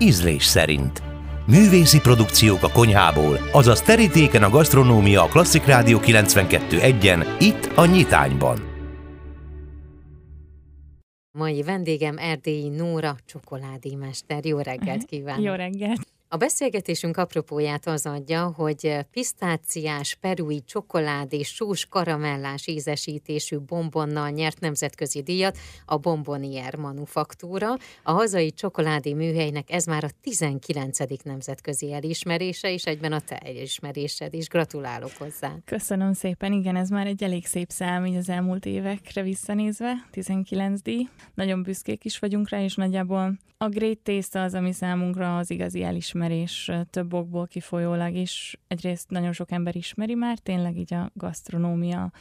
ízlés szerint. Művészi produkciók a konyhából, azaz terítéken a gasztronómia a Klasszik Rádió 92.1-en, itt a Nyitányban. Mai vendégem Erdélyi Nóra, csokoládémester. Jó reggelt kívánok! Jó reggelt! A beszélgetésünk apropóját az adja, hogy pisztáciás, perui, csokolád és sós karamellás ízesítésű bombonnal nyert nemzetközi díjat a Bombonier Manufaktúra. A hazai csokoládi műhelynek ez már a 19. nemzetközi elismerése, és egyben a te elismerésed is. Gratulálok hozzá! Köszönöm szépen, igen, ez már egy elég szép szám így az elmúlt évekre visszanézve, 19 díj. Nagyon büszkék is vagyunk rá, és nagyjából a Great Taste az, ami számunkra az igazi elismerés elismerés több okból kifolyólag is. Egyrészt nagyon sok ember ismeri már, tényleg így a gasztronómia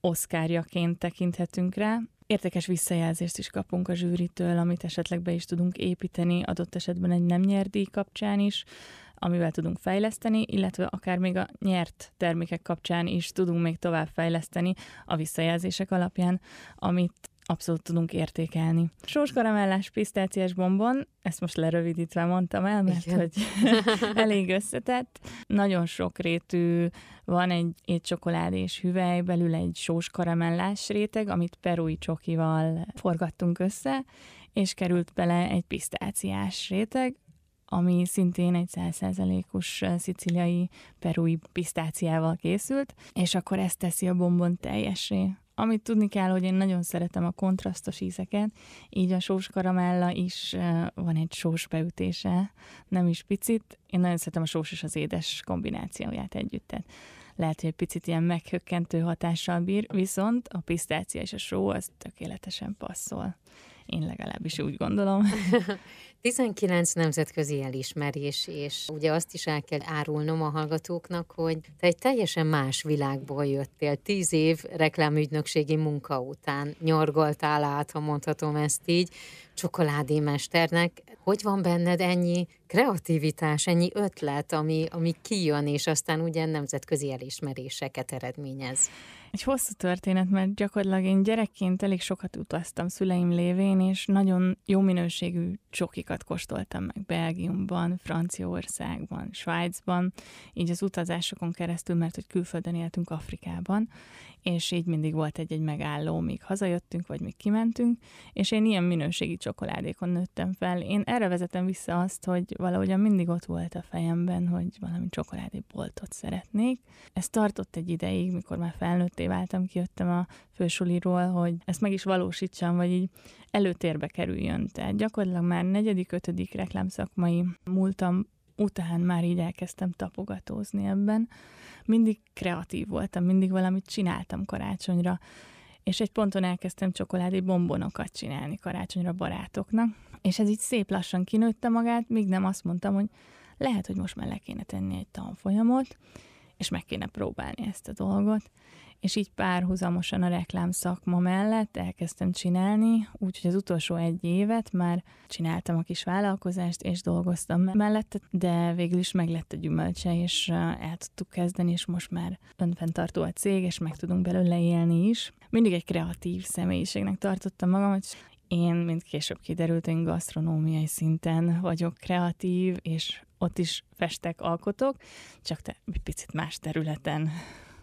oszkárjaként tekinthetünk rá. Értékes visszajelzést is kapunk a zsűritől, amit esetleg be is tudunk építeni, adott esetben egy nem nyerdíj kapcsán is, amivel tudunk fejleszteni, illetve akár még a nyert termékek kapcsán is tudunk még tovább fejleszteni a visszajelzések alapján, amit abszolút tudunk értékelni. Sóskaramellás pisztáciás bombon, ezt most lerövidítve mondtam el, mert Igen. hogy elég összetett. Nagyon sok rétű van egy, egy csokoládés hüvely, belül egy sós karamellás réteg, amit perui csokival forgattunk össze, és került bele egy pisztáciás réteg, ami szintén egy százszerzelékos sziciliai perui pisztáciával készült, és akkor ezt teszi a bombon teljesé. Amit tudni kell, hogy én nagyon szeretem a kontrasztos ízeket, így a sós karamella is van egy sós beütése, nem is picit. Én nagyon szeretem a sós és az édes kombinációját együtt. Tehát lehet, hogy egy picit ilyen meghökkentő hatással bír, viszont a pisztácia és a só az tökéletesen passzol. Én legalábbis úgy gondolom. 19 nemzetközi elismerés, és ugye azt is el kell árulnom a hallgatóknak, hogy te egy teljesen más világból jöttél. Tíz év reklámügynökségi munka után nyargaltál át, ha mondhatom ezt így, csokoládémesternek. Hogy van benned ennyi kreativitás, ennyi ötlet, ami, ami kijön, és aztán ugye nemzetközi elismeréseket eredményez? Egy hosszú történet, mert gyakorlatilag én gyerekként elég sokat utaztam szüleim lévén, és nagyon jó minőségű csokikat kóstoltam meg Belgiumban, Franciaországban, Svájcban, így az utazásokon keresztül, mert hogy külföldön éltünk Afrikában, és így mindig volt egy-egy megálló, míg hazajöttünk, vagy míg kimentünk, és én ilyen minőségi csokoládékon nőttem fel. Én erre vezetem vissza azt, hogy valahogyan mindig ott volt a fejemben, hogy valami csokoládéboltot szeretnék. Ez tartott egy ideig, mikor már felnőtté váltam, kijöttem a fősuliról, hogy ezt meg is valósítsam, vagy így előtérbe kerüljön. Tehát gyakorlatilag már negyedik, ötödik reklámszakmai múltam után már így elkezdtem tapogatózni ebben. Mindig kreatív voltam, mindig valamit csináltam karácsonyra, és egy ponton elkezdtem csokoládé bombonokat csinálni karácsonyra barátoknak, és ez így szép lassan kinőtte magát, míg nem azt mondtam, hogy lehet, hogy most már le kéne tenni egy tanfolyamot, és meg kéne próbálni ezt a dolgot és így párhuzamosan a reklám szakma mellett elkezdtem csinálni, úgyhogy az utolsó egy évet már csináltam a kis vállalkozást, és dolgoztam mellette, de végül is meglett a gyümölcse, és el tudtuk kezdeni, és most már önfenntartó a cég, és meg tudunk belőle élni is. Mindig egy kreatív személyiségnek tartottam magam, hogy én, mint később kiderült, én gasztronómiai szinten vagyok kreatív, és ott is festek, alkotok, csak te egy picit más területen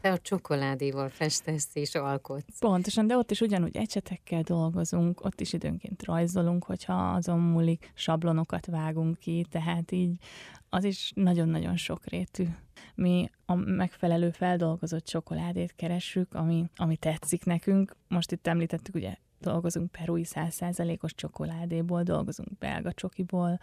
te a csokoládéval festesz és alkotsz. Pontosan, de ott is ugyanúgy ecsetekkel dolgozunk, ott is időnként rajzolunk, hogyha azon múlik, sablonokat vágunk ki, tehát így az is nagyon-nagyon sokrétű. Mi a megfelelő feldolgozott csokoládét keressük, ami, ami tetszik nekünk. Most itt említettük, ugye dolgozunk perui 100%-os csokoládéból, dolgozunk belga csokiból,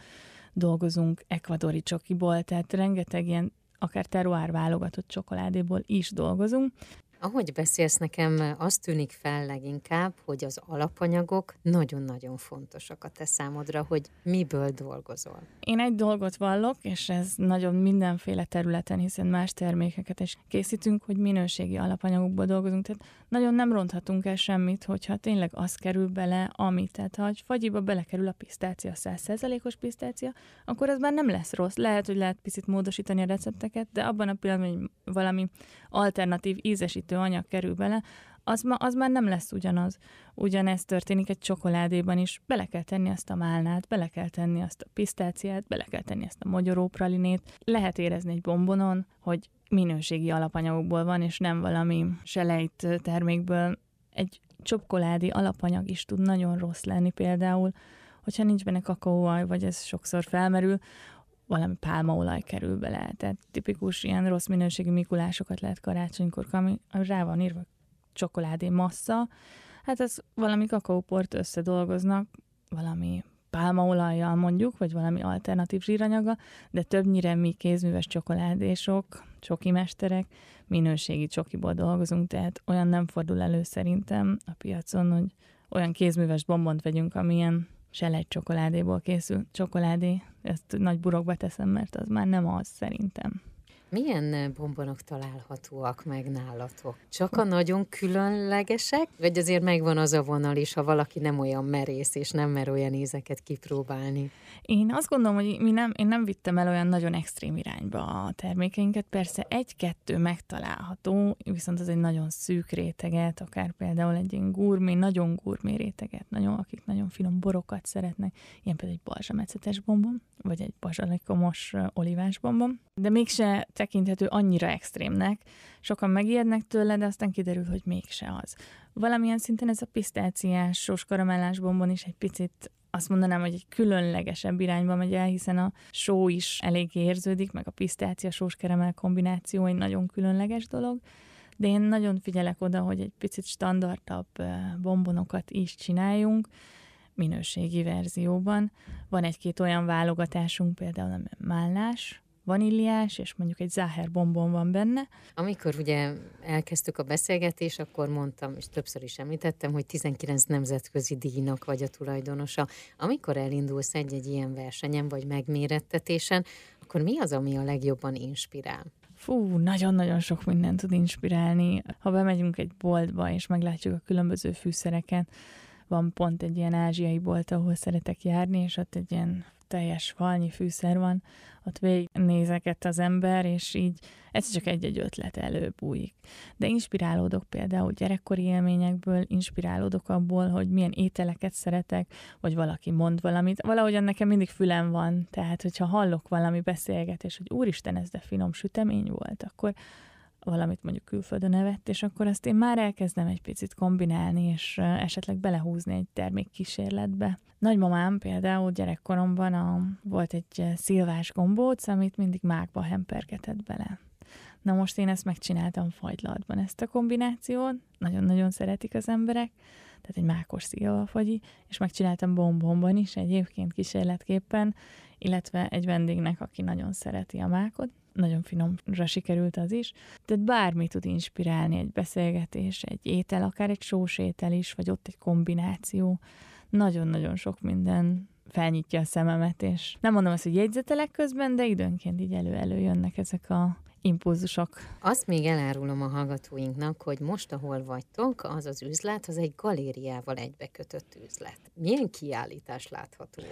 dolgozunk ekvadori csokiból, tehát rengeteg ilyen akár terroár válogatott csokoládéból is dolgozunk, ahogy beszélsz nekem, az tűnik fel leginkább, hogy az alapanyagok nagyon-nagyon fontosak a te számodra, hogy miből dolgozol. Én egy dolgot vallok, és ez nagyon mindenféle területen, hiszen más termékeket is készítünk, hogy minőségi alapanyagokból dolgozunk. Tehát nagyon nem ronthatunk el semmit, hogyha tényleg az kerül bele, ami. Tehát ha egy fagyiba belekerül a pisztácia, 100%-os pisztácia, akkor az már nem lesz rossz. Lehet, hogy lehet picit módosítani a recepteket, de abban a pillanatban, hogy valami alternatív ízesítő anyag kerül bele, az, ma, az már nem lesz ugyanaz. Ugyanezt történik egy csokoládéban is. Bele kell tenni azt a málnát, bele kell tenni azt a pisztáciát, bele kell tenni azt a magyarópralinét. Lehet érezni egy bombonon, hogy minőségi alapanyagokból van, és nem valami selejt termékből. Egy csokoládi alapanyag is tud nagyon rossz lenni például, hogyha nincs benne kakaóaj, vagy ez sokszor felmerül, valami pálmaolaj kerül bele. Tehát tipikus ilyen rossz minőségű mikulásokat lehet karácsonykor, ami rá van írva csokoládé massza, hát ez valami kakaóport összedolgoznak, valami pálmaolajjal mondjuk, vagy valami alternatív zsíranyaga, de többnyire mi kézműves csokoládésok, csoki mesterek, minőségi csokiból dolgozunk, tehát olyan nem fordul elő szerintem a piacon, hogy olyan kézműves bombont vegyünk, amilyen selej csokoládéból készül csokoládé. Ezt nagy burokba teszem, mert az már nem az szerintem. Milyen eh, bombonok találhatóak meg nálatok? Csak a nagyon különlegesek? Vagy azért megvan az a vonal is, ha valaki nem olyan merész, és nem mer olyan ízeket kipróbálni? Én azt gondolom, hogy mi nem, én nem vittem el olyan nagyon extrém irányba a termékeinket. Persze egy-kettő megtalálható, viszont az egy nagyon szűk réteget, akár például egy ilyen gurmé, nagyon gurmé réteget, nagyon, akik nagyon finom borokat szeretnek, ilyen például egy balzsamecetes bombon, vagy egy bazsalikomos eh, olivás bombon. De mégse tekinthető annyira extrémnek. Sokan megijednek tőle, de aztán kiderül, hogy mégse az. Valamilyen szinten ez a pisztáciás, sós karamellás bombon is egy picit azt mondanám, hogy egy különlegesebb irányba megy el, hiszen a só is elég érződik, meg a pisztácia sós karamell kombináció egy nagyon különleges dolog, de én nagyon figyelek oda, hogy egy picit standardabb bombonokat is csináljunk, minőségi verzióban. Van egy-két olyan válogatásunk, például a málnás, vaníliás, és mondjuk egy záher bombon van benne. Amikor ugye elkezdtük a beszélgetést, akkor mondtam, és többször is említettem, hogy 19 nemzetközi díjnak vagy a tulajdonosa. Amikor elindulsz egy-egy ilyen versenyen, vagy megmérettetésen, akkor mi az, ami a legjobban inspirál? Fú, nagyon-nagyon sok mindent tud inspirálni. Ha bemegyünk egy boltba, és meglátjuk a különböző fűszereket, van pont egy ilyen ázsiai bolt, ahol szeretek járni, és ott egy ilyen teljes falnyi fűszer van, ott végignézeket az ember, és így ez csak egy-egy ötlet előbújik. De inspirálódok például gyerekkori élményekből, inspirálódok abból, hogy milyen ételeket szeretek, vagy valaki mond valamit. Valahogyan nekem mindig fülem van, tehát hogyha hallok valami beszélgetés, hogy úristen, ez de finom sütemény volt, akkor valamit mondjuk külföldön evett, és akkor azt én már elkezdem egy picit kombinálni, és esetleg belehúzni egy termékkísérletbe. Nagymamám például gyerekkoromban a, volt egy szilvás gombóc, amit mindig mákba hempergetett bele. Na most én ezt megcsináltam fagylatban, ezt a kombinációt, nagyon-nagyon szeretik az emberek, tehát egy mákos szilvafagyi, és megcsináltam bombomban is egyébként kísérletképpen, illetve egy vendégnek, aki nagyon szereti a mákot, nagyon finomra sikerült az is. Tehát bármi tud inspirálni, egy beszélgetés, egy étel, akár egy sós étel is, vagy ott egy kombináció. Nagyon-nagyon sok minden felnyitja a szememet, és nem mondom azt, hogy jegyzetelek közben, de időnként így elő-elő jönnek ezek a impulzusok. Azt még elárulom a hallgatóinknak, hogy most, ahol vagytok, az az üzlet, az egy galériával egybekötött üzlet. Milyen kiállítás látható?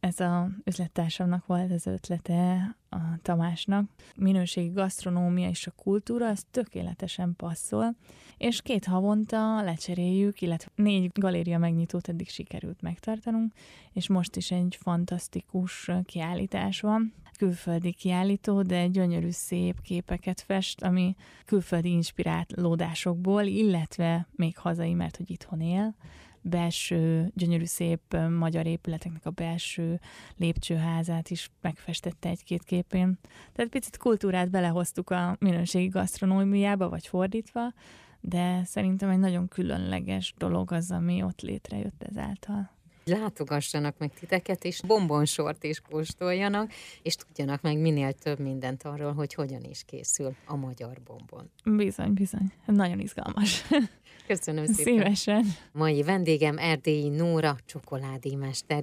Ez a üzlettársamnak volt az ötlete, a Tamásnak. Minőségi gasztronómia és a kultúra, az tökéletesen passzol, és két havonta lecseréljük, illetve négy galéria megnyitót eddig sikerült megtartanunk, és most is egy fantasztikus kiállítás van. Külföldi kiállító, de gyönyörű szép képeket fest, ami külföldi inspirálódásokból, illetve még hazai, mert hogy itthon él, belső, gyönyörű szép magyar épületeknek a belső lépcsőházát is megfestette egy-két képén. Tehát picit kultúrát belehoztuk a minőségi gasztronómiába, vagy fordítva, de szerintem egy nagyon különleges dolog az, ami ott létrejött ezáltal látogassanak meg titeket, és bombonsort is kóstoljanak, és tudjanak meg minél több mindent arról, hogy hogyan is készül a magyar bombon. Bizony, bizony. Nagyon izgalmas. Köszönöm szépen. Szívesen. Mai vendégem Erdélyi Nóra, csokoládémester.